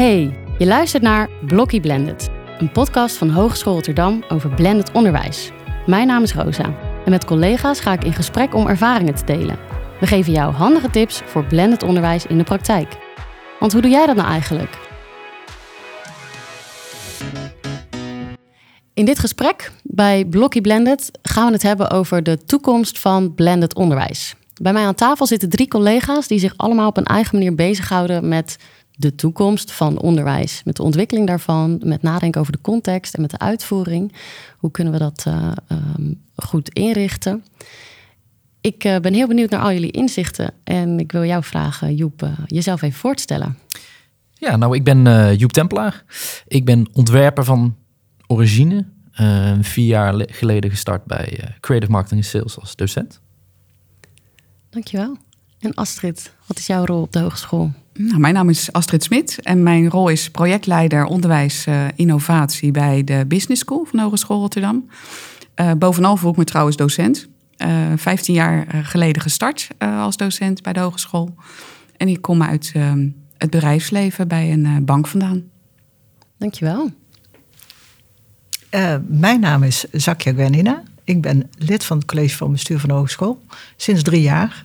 Hey, je luistert naar Blokkie Blended, een podcast van Hogeschool Rotterdam over blended onderwijs. Mijn naam is Rosa en met collega's ga ik in gesprek om ervaringen te delen. We geven jou handige tips voor blended onderwijs in de praktijk. Want hoe doe jij dat nou eigenlijk? In dit gesprek bij Blokkie Blended gaan we het hebben over de toekomst van blended onderwijs. Bij mij aan tafel zitten drie collega's die zich allemaal op een eigen manier bezighouden met de toekomst van onderwijs. Met de ontwikkeling daarvan, met nadenken over de context en met de uitvoering. Hoe kunnen we dat uh, um, goed inrichten? Ik uh, ben heel benieuwd naar al jullie inzichten. En ik wil jou vragen, Joep, uh, jezelf even voorstellen. Ja, nou, ik ben Joep Tempelaar. Ik ben ontwerper van origine. vier jaar geleden gestart bij Creative Marketing Sales als docent. Dankjewel. En Astrid, wat is jouw rol op de hogeschool? Nou, mijn naam is Astrid Smit en mijn rol is projectleider onderwijs uh, innovatie bij de Business School van de Hogeschool Rotterdam. Uh, bovenal voel ik me trouwens docent. Uh, 15 jaar geleden gestart als docent bij de hogeschool. En ik kom uit het bedrijfsleven bij een bank vandaan. Dankjewel. mijn naam is Zakja Gwenina. Ik ben lid van het college van bestuur van de hogeschool sinds drie jaar.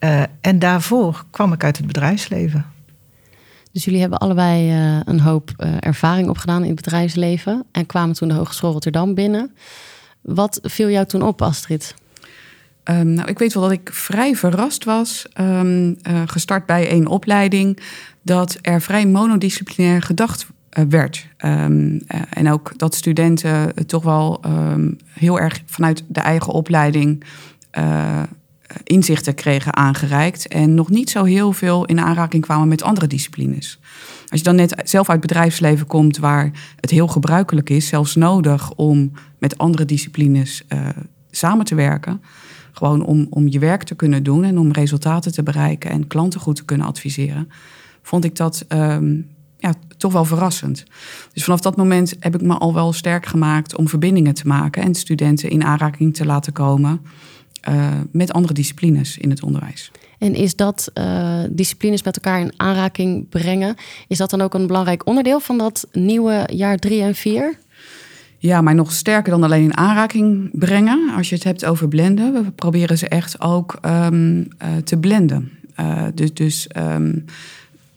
Uh, en daarvoor kwam ik uit het bedrijfsleven. Dus jullie hebben allebei uh, een hoop uh, ervaring opgedaan in het bedrijfsleven en kwamen toen de Hogeschool Rotterdam binnen. Wat viel jou toen op, Astrid? Um, nou, ik weet wel dat ik vrij verrast was, um, gestart bij een opleiding, dat er vrij monodisciplinair gedacht werd. Um, en ook dat studenten toch wel heel erg vanuit de eigen opleiding inzichten kregen aangereikt en nog niet zo heel veel in aanraking kwamen met andere disciplines. Als je dan net zelf uit bedrijfsleven komt, waar het heel gebruikelijk is, zelfs nodig om met andere disciplines uh, samen te werken, gewoon om, om je werk te kunnen doen en om resultaten te bereiken en klanten goed te kunnen adviseren, vond ik dat um, ja, toch wel verrassend. Dus vanaf dat moment heb ik me al wel sterk gemaakt om verbindingen te maken en studenten in aanraking te laten komen uh, met andere disciplines in het onderwijs. En is dat uh, disciplines met elkaar in aanraking brengen, is dat dan ook een belangrijk onderdeel van dat nieuwe jaar drie en vier? Ja, maar nog sterker dan alleen in aanraking brengen. Als je het hebt over blenden, we proberen ze echt ook um, uh, te blenden. dus dus um,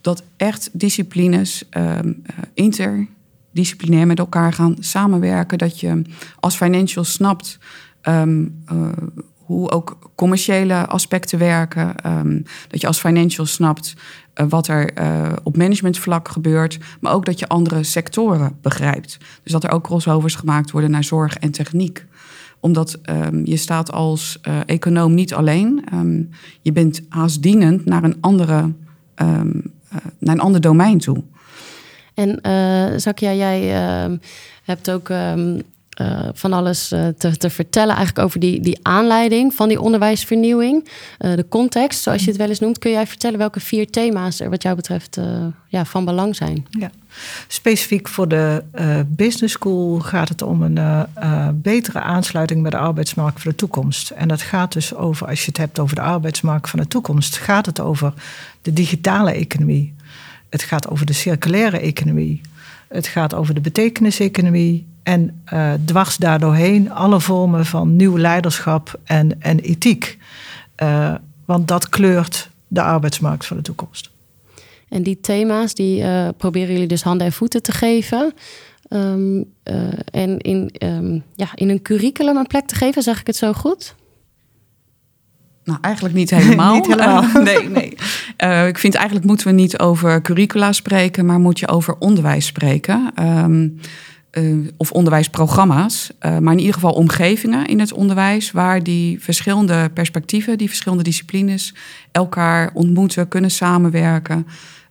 dat echt disciplines um, interdisciplinair met elkaar gaan samenwerken. Dat je als financial snapt um, uh, hoe ook commerciële aspecten werken. Um, dat je als financial snapt uh, wat er uh, op managementvlak gebeurt. Maar ook dat je andere sectoren begrijpt. Dus dat er ook crossovers gemaakt worden naar zorg en techniek omdat um, je staat als uh, econoom niet alleen. Um, je bent haast dienend naar een, andere, naar een ander domein toe. En Zakia, jij hebt ook uh, van alles uh, te, te, vertellen eigenlijk over die, die aanleiding van die onderwijsvernieuwing. Uh, de context, zoals je het wel eens noemt. Kun jij vertellen welke vier thema's er wat jou betreft ja, van belang zijn? Ja. Specifiek voor de business school gaat het om een betere aansluiting bij de arbeidsmarkt voor de toekomst. En dat gaat dus over, als je het hebt over de arbeidsmarkt van de toekomst, gaat het over de digitale economie. Het gaat over de circulaire economie. Het gaat over de betekeniseconomie. En uh, dwars daardoorheen alle vormen van nieuw leiderschap en, en ethiek. Uh, want dat kleurt de arbeidsmarkt van de toekomst. En die thema's, die uh, proberen jullie dus handen en voeten te geven. Um, en in, um, ja, in een curriculum een plek te geven, zeg ik het zo goed? Nou, eigenlijk niet helemaal. niet helemaal. Uh, nee, nee. Uh, ik vind eigenlijk moeten we niet over curricula spreken, maar moet je over onderwijs spreken. Um, uh, of onderwijsprogramma's, uh, maar in ieder geval omgevingen in het onderwijs waar die verschillende perspectieven, die verschillende disciplines elkaar ontmoeten, kunnen samenwerken.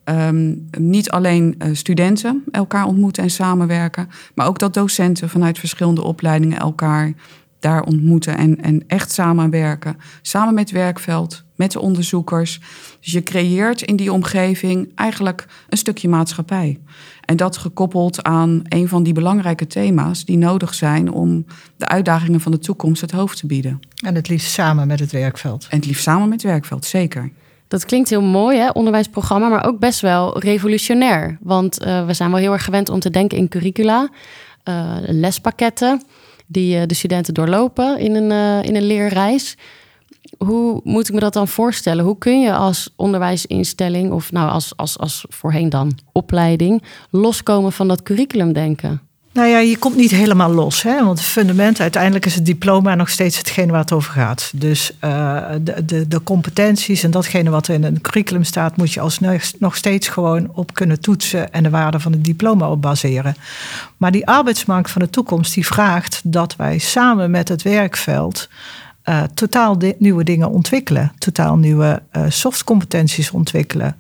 Um, niet alleen studenten elkaar ontmoeten en samenwerken, maar ook dat docenten vanuit verschillende opleidingen elkaar daar ontmoeten en, en echt samenwerken. Samen met het werkveld, met de onderzoekers. Dus je creëert in die omgeving eigenlijk een stukje maatschappij. En dat gekoppeld aan een van die belangrijke thema's die nodig zijn om de uitdagingen van de toekomst het hoofd te bieden. En het liefst samen met het werkveld. En het liefst samen met het werkveld, zeker. Dat klinkt heel mooi, hè, onderwijsprogramma, maar ook best wel revolutionair. Want eh, we zijn wel heel erg gewend om te denken in curricula, uh, lespakketten die de studenten doorlopen in een, in een leerreis. Hoe moet ik me dat dan voorstellen? Hoe kun je als onderwijsinstelling, of nou als, als, als voorheen dan opleiding, loskomen van dat curriculum denken? Nou ja, je komt niet helemaal los. Hè? Want het fundament, uiteindelijk is het diploma nog steeds hetgene waar het over gaat. Dus uh, de, de, de, competenties en datgene wat er in een curriculum staat, moet je als nog steeds gewoon op kunnen toetsen en de waarde van het diploma op baseren. Maar die arbeidsmarkt van de toekomst, die vraagt dat wij samen met het werkveld uh, totaal nieuwe dingen ontwikkelen. Totaal nieuwe uh, softcompetenties ontwikkelen.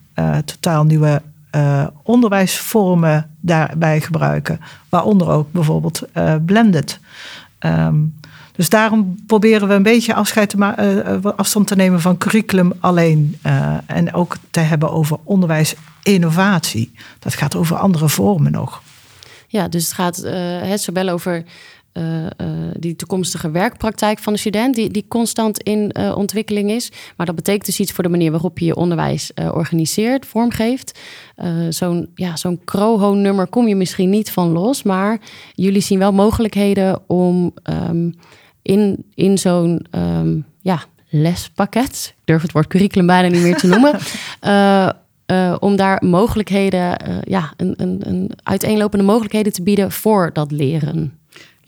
totaal nieuwe uh, onderwijsvormen daarbij gebruiken. Waaronder ook bijvoorbeeld uh, blended. Um, dus daarom proberen we een beetje afscheid te uh, afstand te nemen van curriculum alleen. en ook te hebben over onderwijsinnovatie. Dat gaat over andere vormen nog. Ja, dus het gaat het zowel over uh, die toekomstige werkpraktijk van de student, die, die constant in uh, ontwikkeling is. Maar dat betekent dus iets voor de manier waarop je je onderwijs organiseert, vormgeeft. zo'n ja, zo'n Croho-nummer kom je misschien niet van los, maar jullie zien wel mogelijkheden om um, in, in zo'n um, ja, lespakket, ik durf het woord curriculum bijna niet meer te noemen. Uh, om daar mogelijkheden, uh, ja, een, een, een uiteenlopende mogelijkheden te bieden voor dat leren.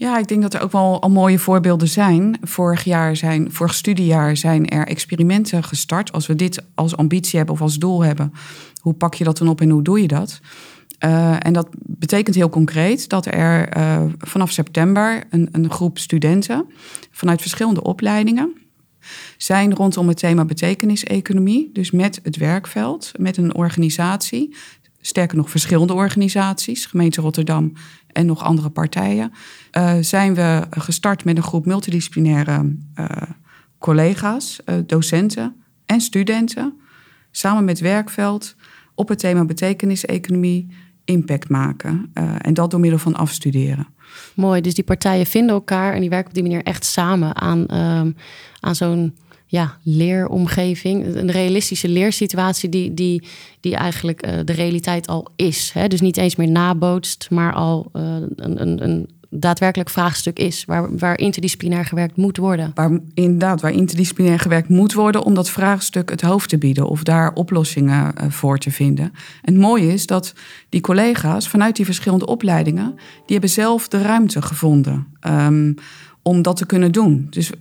Ja, ik denk dat er ook wel al mooie voorbeelden zijn. Vorig jaar zijn, vorig studiejaar zijn er experimenten gestart. Als we dit als ambitie hebben of als doel hebben, hoe pak je dat dan op en hoe doe je dat? Uh, en dat betekent heel concreet dat er uh, vanaf september een, een, groep studenten vanuit verschillende opleidingen zijn rondom het thema betekeniseconomie. Dus met het werkveld, met een organisatie, sterker nog verschillende organisaties, gemeente Rotterdam en nog andere partijen, uh, zijn we gestart met een groep multidisciplinaire uh, collega's, uh, docenten en studenten, samen met werkveld op het thema betekeniseconomie impact maken. en dat door middel van afstuderen. Mooi, dus die partijen vinden elkaar en die werken op die manier echt samen aan, ehm, aan zo'n ja, leeromgeving. Een realistische leersituatie die, die, die eigenlijk uh, de realiteit al is. Hè? Dus niet eens meer nabootst, maar al uh, een, een, een daadwerkelijk vraagstuk is. Waar, waar interdisciplinair gewerkt moet worden. Waar, inderdaad, waar interdisciplinair gewerkt moet worden om dat vraagstuk het hoofd te bieden of daar oplossingen uh, voor te vinden. En het mooie is dat die collega's vanuit die verschillende opleidingen, die hebben zelf de ruimte gevonden. Um, om dat te kunnen doen. Dus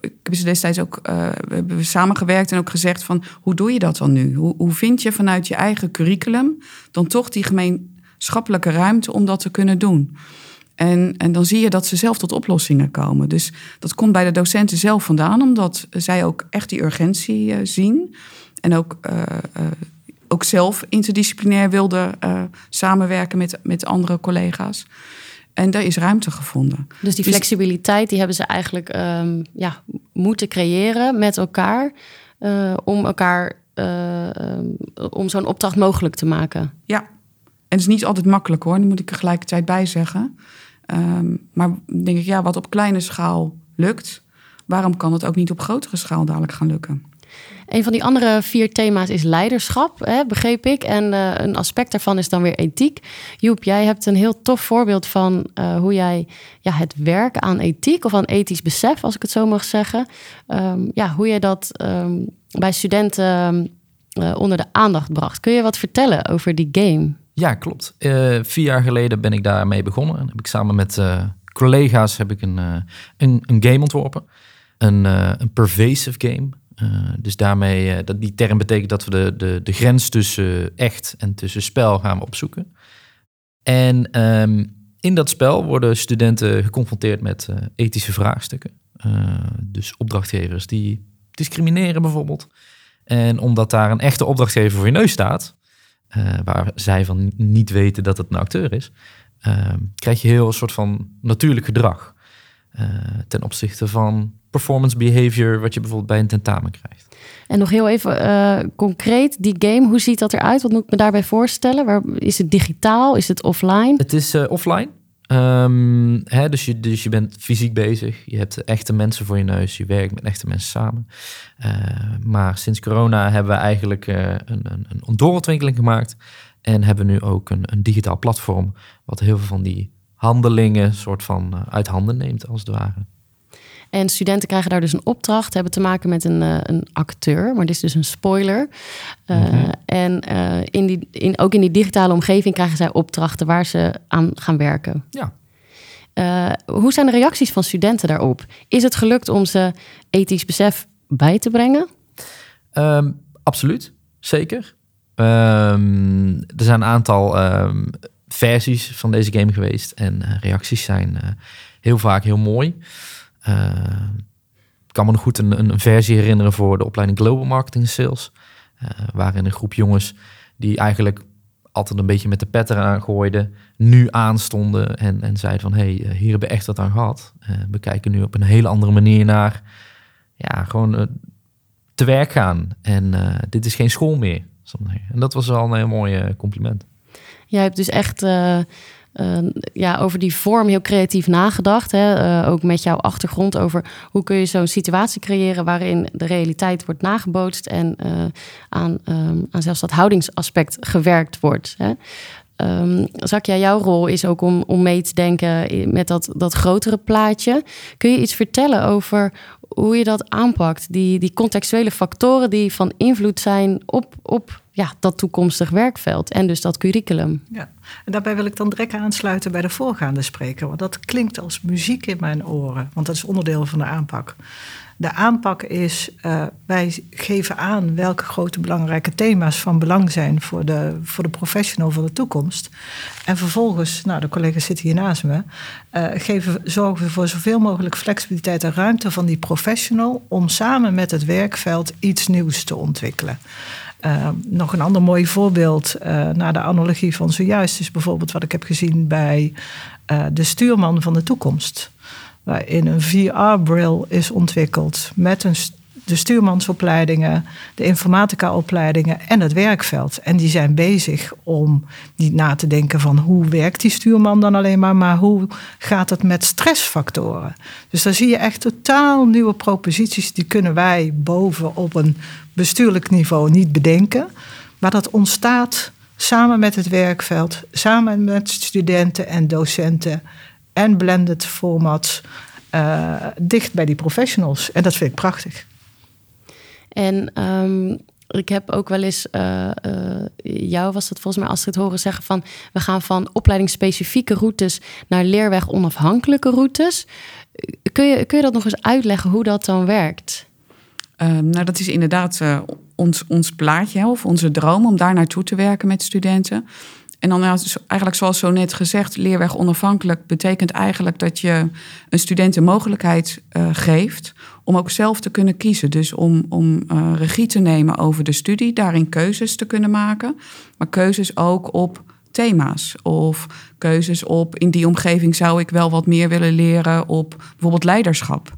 ik heb destijds ook we hebben samengewerkt en ook gezegd van hoe doe je dat dan nu? Hoe, hoe vind je vanuit je eigen curriculum dan toch die gemeenschappelijke ruimte om dat te kunnen doen? En, en dan zie je dat ze zelf tot oplossingen komen. Dus dat komt bij de docenten zelf vandaan, omdat zij ook echt die urgentie uh, zien. En ook, uh, ook zelf interdisciplinair wilden samenwerken met, met andere collega's. En daar is ruimte gevonden. Dus die dus flexibiliteit die hebben ze eigenlijk um, ja, moeten creëren met elkaar uh, om elkaar uh, um, om zo'n opdracht mogelijk te maken. Ja, en het is niet altijd makkelijk hoor, daar moet ik er gelijkertijd bij zeggen. Um, maar denk ik, ja, wat op kleine schaal lukt, waarom kan het ook niet op grotere schaal dadelijk gaan lukken? Een van die andere vier thema's is leiderschap, hè, begreep ik. En uh, een aspect daarvan is dan weer ethiek. Joep, jij hebt een heel tof voorbeeld van uh, hoe jij ja, het werken aan ethiek of aan ethisch besef, als ik het zo mag zeggen, um, ja, hoe jij dat um, bij studenten uh, onder de aandacht bracht. Kun je wat vertellen over die game? Ja, klopt. vier jaar geleden ben ik daarmee begonnen. En heb ik samen met collega's heb ik een, een, een game ontworpen. Een, een pervasive game. Uh, dus daarmee, uh, dat, die term betekent dat we de, de, de grens tussen echt en tussen spel gaan opzoeken. En um, in dat spel worden studenten geconfronteerd met uh, ethische vraagstukken. dus opdrachtgevers die discrimineren bijvoorbeeld. En omdat daar een echte opdrachtgever voor je neus staat, waar zij van niet weten dat het een acteur is, ehm, krijg je heel een soort van natuurlijk gedrag. Ten opzichte van performance behavior wat je bijvoorbeeld bij een tentamen krijgt. En nog heel even uh, concreet, die game, hoe ziet dat eruit? Wat moet ik me daarbij voorstellen? Waar, is het digitaal? Is het offline? Het is uh, offline. Ehm, hè, dus, je, dus je bent fysiek bezig. Je hebt echte mensen voor je neus. Je werkt met echte mensen samen. Uh, maar sinds corona hebben we eigenlijk een, een, een doorontwikkeling gemaakt. En hebben we nu ook een, een digitaal platform. Wat heel veel van die handelingen soort van uh, uit handen neemt, als het ware. En studenten krijgen daar dus een opdracht, hebben te maken met een, uh, een acteur, maar dit is dus een spoiler. Uh, mm -hmm. En in die, in, ook in die digitale omgeving krijgen zij opdrachten waar ze aan gaan werken. Ja. hoe zijn de reacties van studenten daarop? Is het gelukt om ze ethisch besef bij te brengen? Um, absoluut, zeker. Um, er zijn een aantal um, versies van deze game geweest en uh, reacties zijn uh, heel vaak heel mooi. Uh, ik kan me nog goed een, een, versie herinneren voor de opleiding Global Marketing Sales. waarin een groep jongens die eigenlijk altijd een beetje met de pet eraan gooiden, nu aanstonden en, en zeiden van hé, hey, hier hebben we echt wat aan gehad. we kijken nu op een hele andere manier naar ja, gewoon te werk gaan. En dit is geen school meer. En dat was wel een heel mooi compliment. Jij hebt dus echt uh, uh, ja, over die vorm heel creatief nagedacht. Hè? Uh, ook met jouw achtergrond over hoe kun je zo'n situatie creëren waarin de realiteit wordt nagebootst en aan, um, aan zelfs dat houdingsaspect gewerkt wordt. Hè? Um, Zakja, jouw rol is ook om, om mee te denken met dat, dat grotere plaatje. Kun je iets vertellen over hoe je dat aanpakt? Die, die contextuele factoren die van invloed zijn op, op ja, dat toekomstig werkveld en dus dat curriculum. Ja, en daarbij wil ik dan direct aansluiten bij de voorgaande spreker. Want dat klinkt als muziek in mijn oren, want dat is onderdeel van de aanpak. De aanpak is, uh, wij geven aan welke grote belangrijke thema's van belang zijn voor de, voor de professional van de toekomst. En vervolgens, nou de collega's zitten hier naast me, uh, geven, zorgen we voor zoveel mogelijk flexibiliteit en ruimte van die professional om samen met het werkveld iets nieuws te ontwikkelen. Uh, nog een ander mooi voorbeeld uh, naar de analogie van zojuist is bijvoorbeeld wat ik heb gezien bij uh, de stuurman van de toekomst. Waarin een VR-bril is ontwikkeld met een, de stuurmansopleidingen, de informatica-opleidingen en het werkveld. En die zijn bezig om niet na te denken van hoe werkt die stuurman dan alleen maar, maar hoe gaat het met stressfactoren. Dus daar zie je echt totaal nieuwe proposities, die kunnen wij boven op een bestuurlijk niveau niet bedenken. Maar dat ontstaat samen met het werkveld, samen met studenten en docenten en blended formats uh, dicht bij die professionals. En dat vind ik prachtig. En um, ik heb ook wel eens, uh, uh, jou was dat volgens mij het horen zeggen van... we gaan van opleidingsspecifieke routes naar leerweg onafhankelijke routes. Kun je, kun je dat nog eens uitleggen hoe dat dan werkt? Um, nou, dat is inderdaad uh, ons, ons plaatje of onze droom om daar naartoe te werken met studenten. En dan eigenlijk zoals zo net gezegd, leerweg onafhankelijk betekent eigenlijk dat je een student de mogelijkheid uh, geeft om ook zelf te kunnen kiezen. Dus om, om uh, regie te nemen over de studie, daarin keuzes te kunnen maken. Maar keuzes ook op thema's of keuzes op in die omgeving zou ik wel wat meer willen leren op bijvoorbeeld leiderschap.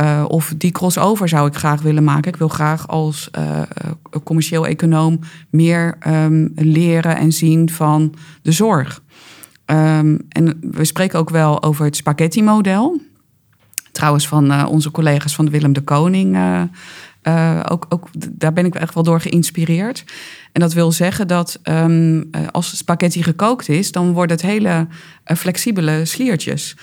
Uh, of die crossover zou ik graag willen maken. Ik wil graag als uh, commercieel econoom meer um, leren en zien van de zorg. Um, en we spreken ook wel over het spaghetti-model. Trouwens, van onze collega's van Willem de Koning. Ook, ook, daar ben ik echt wel door geïnspireerd. En dat wil zeggen dat um, als spaghetti gekookt is, dan worden het hele uh, flexibele sliertjes.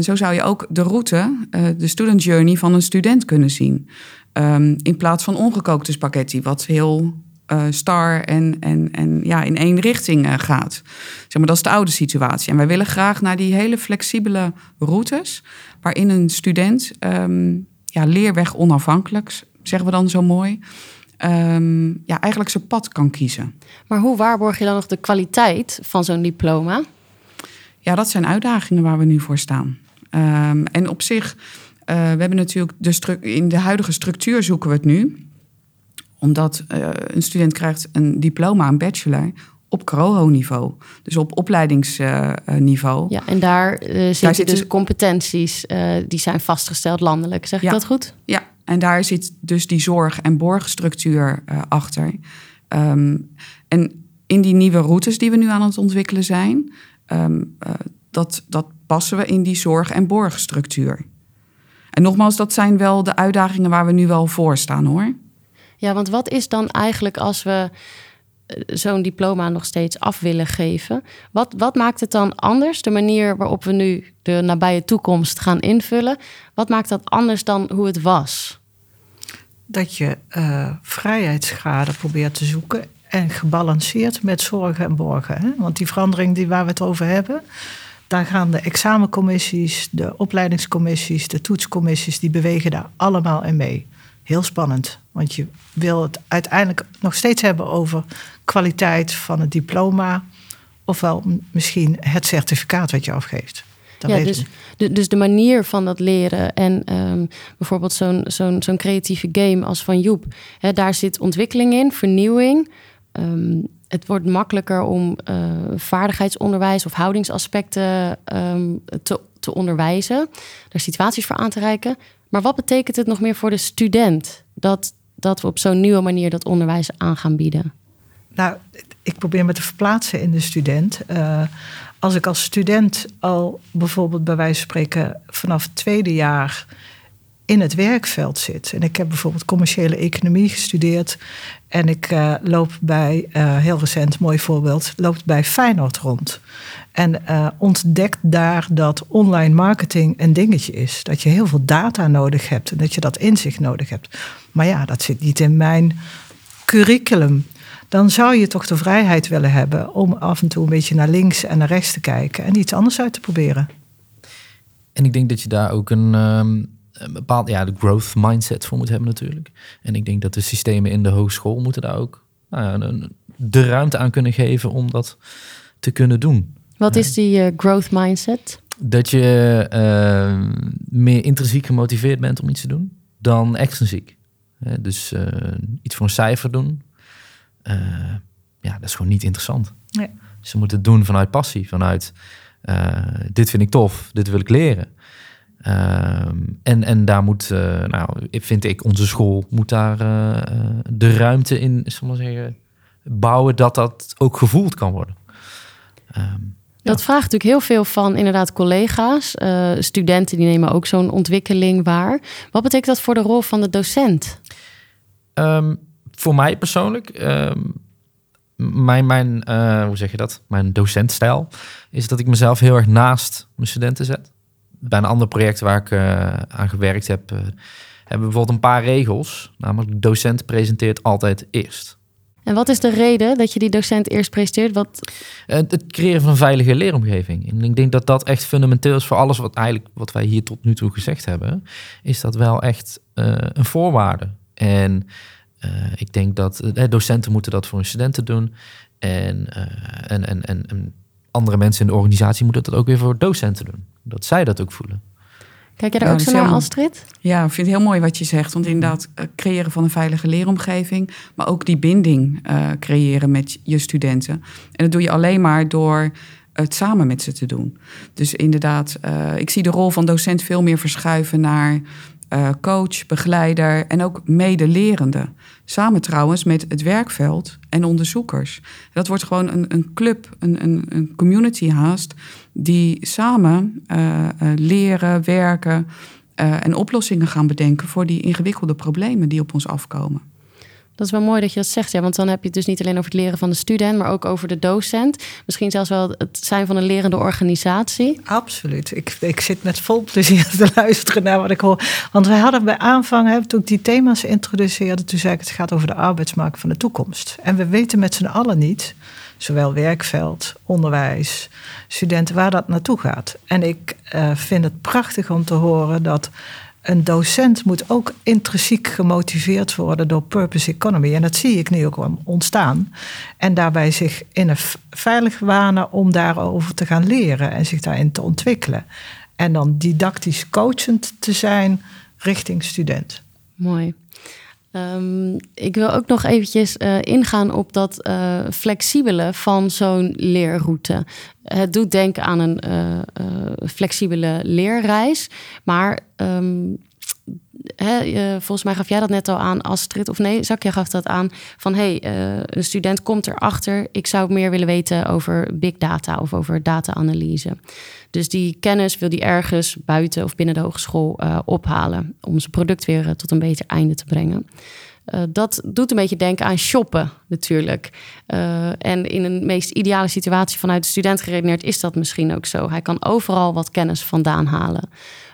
Zo zou je ook de route, de student journey van een student kunnen zien. Um, in plaats van ongekookte spaghetti, wat heel star en, en, en ja, in één richting gaat. Zeg maar, dat is de oude situatie. En wij willen graag naar die hele flexibele routes, waarin een student um, ja, leerweg onafhankelijk, zeggen we dan zo mooi um, ja, eigenlijk zijn pad kan kiezen. Maar hoe waarborg je dan nog de kwaliteit van zo'n diploma? Ja, dat zijn uitdagingen waar we nu voor staan. Um, en op zich, uh, we hebben natuurlijk de in de huidige structuur zoeken we het nu. Omdat uh, een student krijgt een diploma, een bachelor, op CROHO-niveau. Dus op opleidingsniveau. Uh, ja, en daar uh, zitten daar dus competenties uh, die zijn vastgesteld landelijk. Zeg ik dat goed? Ja, en daar zit dus die zorg- en borgstructuur uh, achter. Um, en in die nieuwe routes die we nu aan het ontwikkelen zijn, um, uh, dat, dat passen we in die zorg- en borgstructuur. En nogmaals, dat zijn wel de uitdagingen waar we nu wel voor staan hoor. Ja, want wat is dan eigenlijk als we eh, zo'n diploma nog steeds af willen geven? Wat, wat maakt het dan anders, de manier waarop we nu de nabije toekomst gaan invullen? Wat maakt dat anders dan hoe het was? Dat je uh, vrijheidsgraden probeert te zoeken en gebalanceerd met zorgen en borgen. Hè? Want die verandering die waar we het over hebben, daar gaan de examencommissies, de opleidingscommissies, de toetscommissies, die bewegen daar allemaal in mee. Heel spannend, want je wil het uiteindelijk nog steeds hebben over kwaliteit van het diploma, ofwel misschien het certificaat wat je afgeeft. Dat ja, dus de, dus de manier van dat leren en um, bijvoorbeeld zo'n zo'n zo'n creatieve game als van Joep, hè, daar zit ontwikkeling in, vernieuwing. Um, het wordt makkelijker om uh, vaardigheidsonderwijs of houdingsaspecten um, te, te onderwijzen, daar situaties voor aan te reiken. Maar wat betekent het nog meer voor de student dat, dat we op zo'n nieuwe manier dat onderwijs aan gaan bieden? Nou, ik probeer me te verplaatsen in de student. Uh, als ik als student al bijvoorbeeld bij wijze van spreken vanaf het tweede jaar in het werkveld zit. En ik heb bijvoorbeeld commerciële economie gestudeerd. En ik uh, loop bij, uh, heel recent, mooi voorbeeld, loopt bij Feyenoord rond. En uh, ontdekt daar dat online marketing een dingetje is. Dat je heel veel data nodig hebt en dat je dat inzicht nodig hebt. Maar ja, dat zit niet in mijn curriculum. Dan zou je toch de vrijheid willen hebben om af en toe een beetje naar links en naar rechts te kijken en iets anders uit te proberen. En ik denk dat je daar ook een, um, een bepaald, ja, de growth mindset voor moet hebben natuurlijk. En ik denk dat de systemen in de hogeschool moeten daar ook nou ja, de ruimte aan kunnen geven om dat te kunnen doen. Wat is die uh, growth mindset? Dat je uh, meer intrinsiek gemotiveerd bent om iets te doen dan extrinsiek. Dus uh, iets voor een cijfer doen. ja, dat is gewoon niet interessant. Nee. Ze moeten het doen vanuit passie, vanuit dit vind ik tof, dit wil ik leren. Ehm, en, en daar moet, nou, vind ik, onze school moet daar de ruimte in, maar zeggen, bouwen dat dat ook gevoeld kan worden. Um, dat vraagt natuurlijk heel veel van inderdaad collega's. Uh, studenten die nemen ook zo'n ontwikkeling waar. Wat betekent dat voor de rol van de docent? Um, voor mij persoonlijk, mijn, mijn hoe zeg je dat? Mijn docentstijl is dat ik mezelf heel erg naast mijn studenten zet. Bij een ander project waar ik uh, aan gewerkt heb, hebben we bijvoorbeeld een paar regels. Namelijk, de docent presenteert altijd eerst. En wat is de reden dat je die docent eerst presenteert? Wat... Eh, het creëren van een veilige leeromgeving. En ik denk dat dat echt fundamenteel is voor alles wat, eigenlijk, wat wij hier tot nu toe gezegd hebben. Is dat wel echt uh, een voorwaarde. En uh, ik denk dat docenten moeten dat voor hun studenten doen. En, en, en, en, en andere mensen in de organisatie moeten dat ook weer voor docenten doen. Dat zij dat ook voelen. Kijk je daar ook zo naar, Astrid? Ja, ik vind het heel mooi wat je zegt. Want inderdaad, eh, creëren van een veilige leeromgeving... maar ook die binding uh, creëren met je studenten. En dat doe je alleen maar door het samen met ze te doen. Dus inderdaad, uh, ik zie de rol van docent veel meer verschuiven naar uh, coach, begeleider en ook medelerende. Samen trouwens met het werkveld en onderzoekers. Dat wordt gewoon een, een club, een, een, een community haast, die samen uh, uh, leren, werken en oplossingen gaan bedenken voor die ingewikkelde problemen die op ons afkomen. Dat is wel mooi dat je dat zegt, ja, want dan heb je het dus niet alleen over het leren van de student, maar ook over de docent. Misschien zelfs wel het zijn van een lerende organisatie. Absoluut. Ik, ik zit met vol plezier te luisteren naar wat ik hoor. Want wij hadden bij aanvang, hè, toen ik die thema's introduceerde, toen zei ik het gaat over de arbeidsmarkt van de toekomst. En we weten met z'n allen niet, zowel werkveld, onderwijs, studenten, waar dat naartoe gaat. En ik uh, vind het prachtig om te horen dat een docent moet ook intrinsiek gemotiveerd worden door purpose economy. En dat zie ik nu ook ontstaan. En daarbij zich in een veilig wanen om daarover te gaan leren en zich daarin te ontwikkelen. En dan didactisch coachend te zijn richting student. Mooi. Um, ik wil ook nog eventjes uh, ingaan op dat uh, flexibele van zo'n leerroute. Het doet denken aan een uh, flexibele leerreis, maar um, hè, eh, volgens mij gaf jij dat net al aan, Astrid, of nee, Zakja gaf dat aan, van hey, een student komt erachter, ik zou meer willen weten over big data of over data-analyse. Dus die kennis wil die ergens buiten of binnen de hogeschool uh, ophalen om zijn product weer tot een beter einde te brengen. Uh, dat doet een beetje denken aan shoppen natuurlijk. En in een meest ideale situatie vanuit de student geredeneerd is dat misschien ook zo. Hij kan overal wat kennis vandaan halen.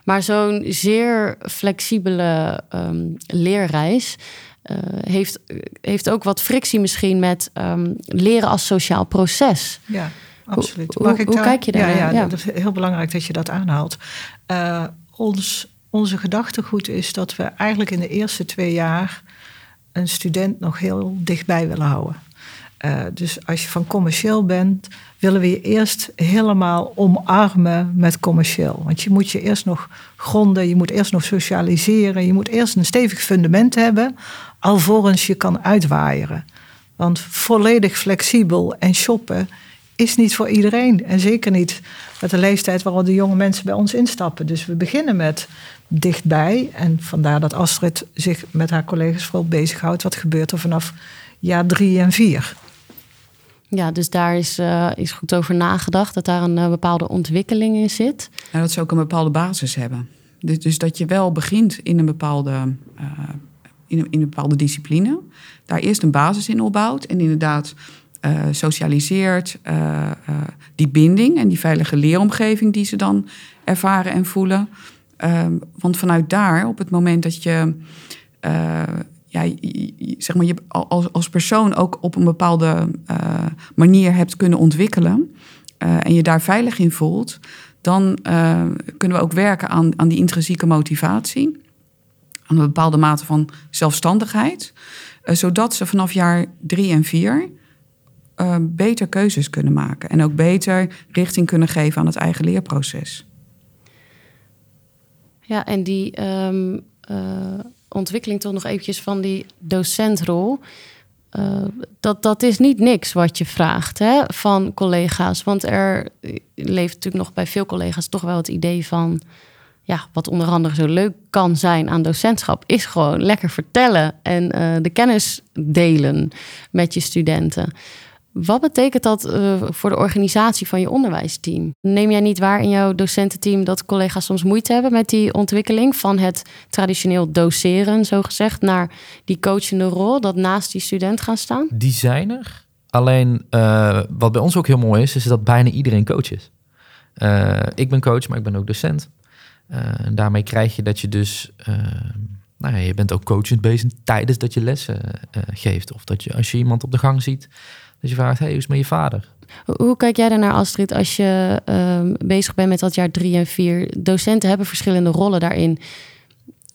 Maar zo'n zeer flexibele um, leerreis heeft, heeft ook wat frictie misschien met um, leren als sociaal proces. Ja, absoluut. Hoe, hoe, hoe kijk je daar? Ja, ja, ja, dat is heel belangrijk dat je dat aanhaalt. ons, onze gedachtegoed is dat we eigenlijk in de eerste twee jaar een student nog heel dichtbij willen houden. Uh, dus als je van commercieel bent, willen we je eerst helemaal omarmen met commercieel. Want je moet je eerst nog gronden, je moet eerst nog socialiseren, je moet eerst een stevig fundament hebben, alvorens je kan uitwaaieren. Want volledig flexibel en shoppen is niet voor iedereen. En zeker niet met de leeftijd waarop de jonge mensen bij ons instappen. Dus we beginnen met dichtbij. En vandaar dat Astrid zich met haar collega's vooral bezighoudt. Wat gebeurt er vanaf jaar drie en vier? Ja, dus daar is, uh, is goed over nagedacht. Dat daar een uh, bepaalde ontwikkeling in zit. En dat ze ook een bepaalde basis hebben. Dus, dus dat je wel begint in een bepaalde... Uh, in een, in een bepaalde discipline. Daar eerst een basis in opbouwt. En inderdaad uh, socialiseert uh, uh, die binding en die veilige leeromgeving die ze dan ervaren en voelen. Ehm, want vanuit daar, op het moment dat je, ja, zeg maar, je als, als persoon ook op een bepaalde manier hebt kunnen ontwikkelen en je daar veilig in voelt, dan kunnen we ook werken aan, aan die intrinsieke motivatie. Aan een bepaalde mate van zelfstandigheid. zodat ze vanaf jaar drie en vier uh, beter keuzes kunnen maken. En ook beter richting kunnen geven aan het eigen leerproces. Ja, en die um, uh, ontwikkeling toch nog eventjes van die docentrol. Uh, dat, dat is niet niks wat je vraagt hè, van collega's. Want er leeft natuurlijk nog bij veel collega's toch wel het idee van... ja, wat onder andere zo leuk kan zijn aan docentschap... is gewoon lekker vertellen en de kennis delen met je studenten. Wat betekent dat uh, voor de organisatie van je onderwijsteam? Neem jij niet waar in jouw docententeam dat collega's soms moeite hebben met die ontwikkeling van het traditioneel doseren, zo gezegd, naar die coachende rol, dat naast die student gaan staan? Die zijn er. Alleen uh, wat bij ons ook heel mooi is, is dat bijna iedereen coach is. Uh, ik ben coach, maar ik ben ook docent. en daarmee krijg je dat je dus nou ja, je bent ook coachend bezig tijdens dat je lessen geeft. Of dat je als je iemand op de gang ziet, dus je vraagt, hey, hoe is het met je vader? Hoe kijk jij daarnaar, Astrid, als je um, bezig bent met dat jaar drie en vier? Docenten hebben verschillende rollen daarin.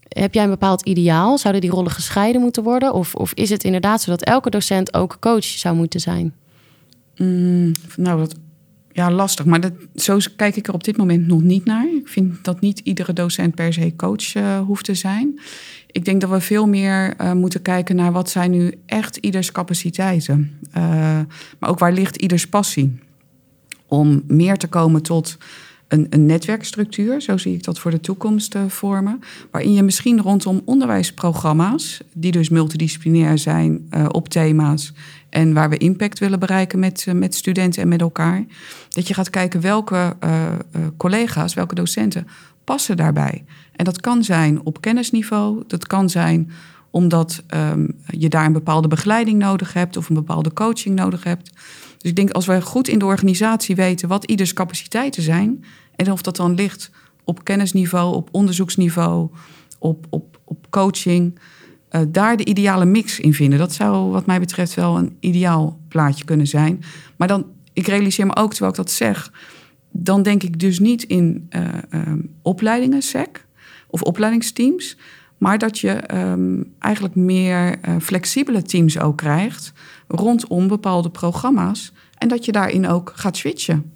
Heb jij een bepaald ideaal? Zouden die rollen gescheiden moeten worden? Of, of is het inderdaad zo dat elke docent ook coach zou moeten zijn? Mm, nou, dat, ja, lastig. Maar dat, zo kijk ik er op dit moment nog niet naar. Ik vind dat niet iedere docent per se coach uh, hoeft te zijn. Ik denk dat we veel meer uh, moeten kijken naar wat zijn nu echt ieders capaciteiten. Uh, maar ook waar ligt ieders passie. Om meer te komen tot een, een, netwerkstructuur, zo zie ik dat voor de toekomst vormen. Waarin je misschien rondom onderwijsprogramma's, die dus multidisciplinair zijn op thema's en waar we impact willen bereiken met, met studenten en met elkaar, dat je gaat kijken welke collega's, welke docenten passen daarbij. En dat kan zijn op kennisniveau, dat kan zijn omdat um, je daar een bepaalde begeleiding nodig hebt of een bepaalde coaching nodig hebt. Dus ik denk als we goed in de organisatie weten wat ieders capaciteiten zijn en of dat dan ligt op kennisniveau, op onderzoeksniveau, op, op, op coaching, uh, daar de ideale mix in vinden. Dat zou wat mij betreft wel een ideaal plaatje kunnen zijn. Maar dan, ik realiseer me ook terwijl ik dat zeg, dan denk ik dus niet in uh, opleidingen, SEC of opleidingsteams. Maar dat je um, eigenlijk meer uh, flexibele teams ook krijgt rondom bepaalde programma's. En dat je daarin ook gaat switchen.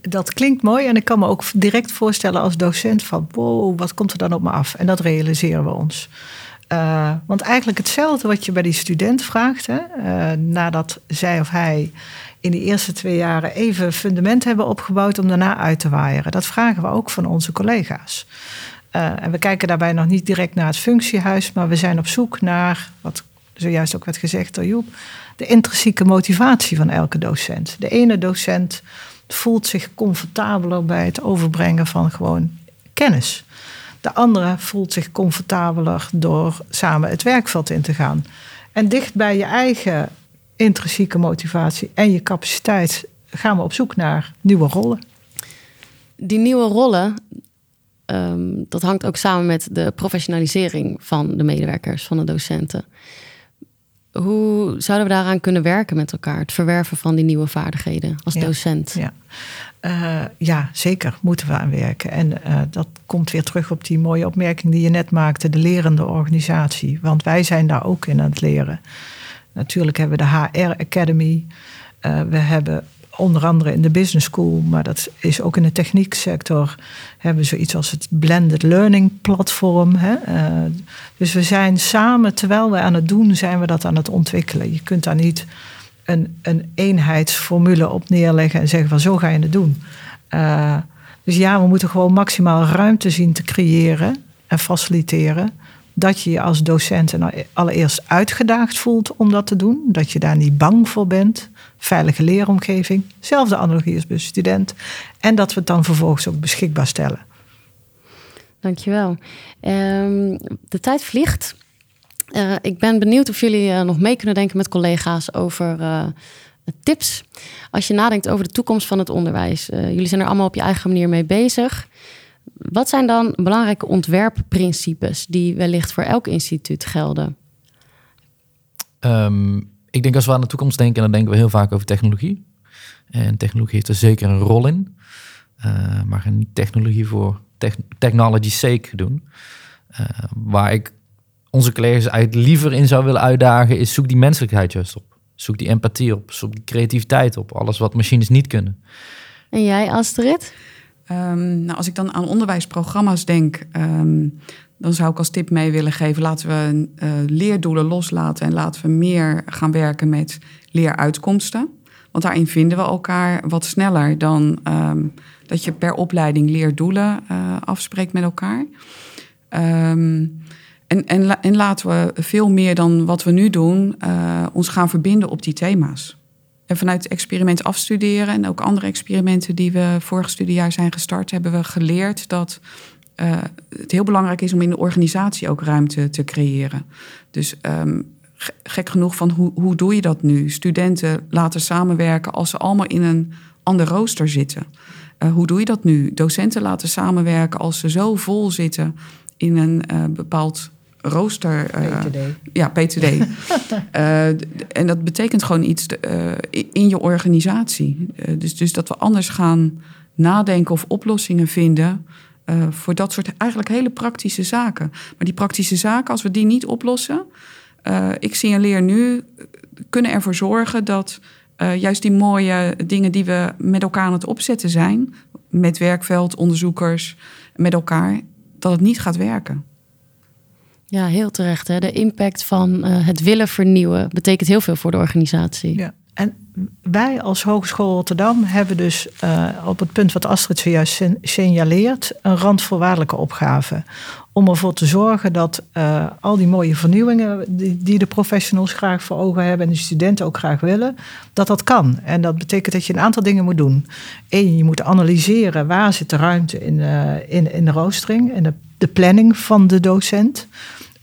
Dat klinkt mooi en ik kan me ook direct voorstellen als docent van wow, wat komt er dan op me af? En dat realiseren we ons. Uh, want eigenlijk hetzelfde wat je bij die student vraagt, hè, uh, nadat zij of hij in de eerste twee jaren even fundament hebben opgebouwd om daarna uit te waaieren. Dat vragen we ook van onze collega's. en we kijken daarbij nog niet direct naar het functiehuis, maar we zijn op zoek naar, wat zojuist ook werd gezegd door Joep, de intrinsieke motivatie van elke docent. De ene docent voelt zich comfortabeler bij het overbrengen van gewoon kennis. De andere voelt zich comfortabeler door samen het werkveld in te gaan. En dicht bij je eigen intrinsieke motivatie en je capaciteit gaan we op zoek naar nieuwe rollen. Die nieuwe rollen, ehm, dat hangt ook samen met de professionalisering van de medewerkers, van de docenten. Hoe zouden we daaraan kunnen werken met elkaar? Het verwerven van die nieuwe vaardigheden als docent. Ja. Uh, ja, zeker moeten we aan werken. En uh, dat komt weer terug op die mooie opmerking die je net maakte, de lerende organisatie. Want wij zijn daar ook in aan het leren. Natuurlijk hebben we de HR Academy. Uh, we hebben onder andere in de business school, maar dat is ook in de technieksector, hebben we zoiets als het blended learning platform. Hè? Uh, dus we zijn samen, terwijl we aan het doen, zijn we dat aan het ontwikkelen. Je kunt daar niet een, een eenheidsformule op neerleggen en zeggen van zo ga je het doen. Uh, dus ja, we moeten gewoon maximaal ruimte zien te creëren en faciliteren. Dat je je als docent allereerst uitgedaagd voelt om dat te doen. Dat je daar niet bang voor bent veilige leeromgeving. Zelfde analogie als bij student. En dat we het dan vervolgens ook beschikbaar stellen. Dankjewel. Um, de tijd vliegt. Uh, ik ben benieuwd of jullie uh, nog mee kunnen denken met collega's over uh, tips. Als je nadenkt over de toekomst van het onderwijs. jullie zijn er allemaal op je eigen manier mee bezig. Wat zijn dan belangrijke ontwerpprincipes die wellicht voor elk instituut gelden? Um, ik denk als we aan de toekomst denken, dan denken we heel vaak over technologie. En technologie heeft er zeker een rol in. Uh, maar niet technologie voor technology sake doen. Uh, waar ik onze collega's eigenlijk liever in zou willen uitdagen, is zoek die menselijkheid juist op. Zoek die empathie op, zoek die creativiteit op. Alles wat machines niet kunnen. En jij, Astrid? Um, nou, als ik dan aan onderwijsprogramma's denk, um, dan zou ik als tip mee willen geven: laten we uh, leerdoelen loslaten en laten we meer gaan werken met leeruitkomsten. Want daarin vinden we elkaar wat sneller dan um, dat je per opleiding leerdoelen uh, afspreekt met elkaar. En, en, en, laten we veel meer dan wat we nu doen, uh, ons gaan verbinden op die thema's. Vanuit het experiment afstuderen en ook andere experimenten die we vorig studiejaar zijn gestart, hebben we geleerd dat uh, het heel belangrijk is om in de organisatie ook ruimte te creëren. Dus um, gek genoeg van hoe, hoe doe je dat nu? Studenten laten samenwerken als ze allemaal in een ander rooster zitten. Uh, hoe doe je dat nu? Docenten laten samenwerken als ze zo vol zitten in een uh, bepaald rooster. PTD. Ja, PTD. en dat betekent gewoon iets in je organisatie. dus, dus dat we anders gaan nadenken of oplossingen vinden uh, voor dat soort eigenlijk hele praktische zaken. Maar die praktische zaken, als we die niet oplossen, uh, ik signaleer nu, kunnen ervoor zorgen dat uh, juist die mooie dingen die we met elkaar aan het opzetten zijn, met werkveld, onderzoekers, met elkaar, dat het niet gaat werken. Ja, heel terecht. Hè? De impact van het willen vernieuwen betekent heel veel voor de organisatie. Ja. En wij als Hogeschool Rotterdam hebben dus uh, op het punt wat Astrid zojuist signaleert, een randvoorwaardelijke opgave. Om ervoor te zorgen dat uh, al die mooie vernieuwingen die, die, de professionals graag voor ogen hebben en de studenten ook graag willen, dat dat kan. En dat betekent dat je een aantal dingen moet doen. Eén, je moet analyseren waar zit de ruimte in, in, in de roostering en de planning van de docent.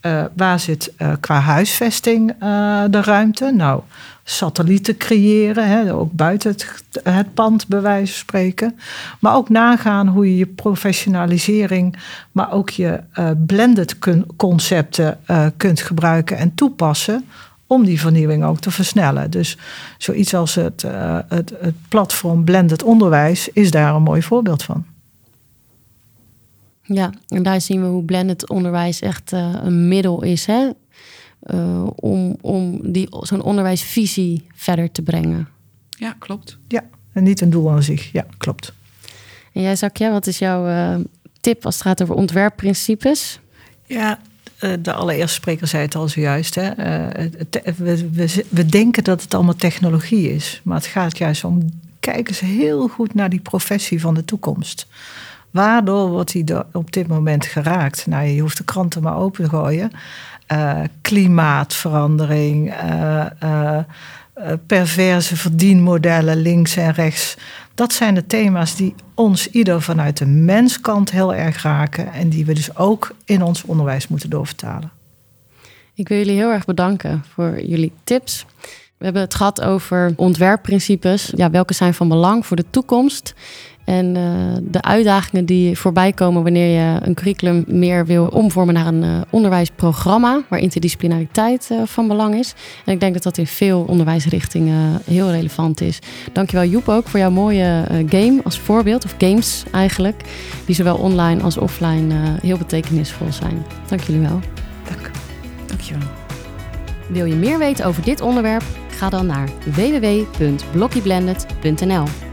Uh, waar zit uh, qua huisvesting uh, de ruimte? Nou, satellieten creëren, hè, ook buiten het, het, pand bij wijze van spreken. Maar ook nagaan hoe je je professionalisering, maar ook je blended concepten kunt gebruiken en toepassen om die vernieuwing ook te versnellen. Dus zoiets als het, het, het platform Blended Onderwijs is daar een mooi voorbeeld van. Ja, en daar zien we hoe blended onderwijs echt uh, een middel is hè? Uh, om, om die, zo'n onderwijsvisie verder te brengen. Ja, klopt. Ja, en niet een doel aan zich. Ja, klopt. En jij, Zakja, wat is jouw uh, tip als het gaat over ontwerpprincipes? Ja, de allereerste spreker zei het al zojuist. Hè? We, we, we denken dat het allemaal technologie is. Maar het gaat juist om... Kijk eens heel goed naar die professie van de toekomst. Waardoor wordt die op dit moment geraakt? Nou, je hoeft de kranten maar open te gooien. Uh, klimaatverandering, uh, uh, perverse verdienmodellen links en rechts. Dat zijn de thema's die ons ieder vanuit de menskant heel erg raken en die we dus ook in ons onderwijs moeten doorvertalen. Ik wil jullie heel erg bedanken voor jullie tips. We hebben het gehad over ontwerpprincipes. Ja, welke zijn van belang voor de toekomst? En uh, de uitdagingen die voorbij komen wanneer je een curriculum meer wil omvormen naar een uh, onderwijsprogramma, waar interdisciplinariteit uh, van belang is. En ik denk dat dat in veel onderwijsrichtingen heel relevant is. Dankjewel Joep ook voor jouw mooie game als voorbeeld, of games eigenlijk, die zowel online als offline heel betekenisvol zijn. Dank jullie wel. Dank. Dankjewel. Wil je meer weten over dit onderwerp? Ga dan naar www.blockyblended.nl.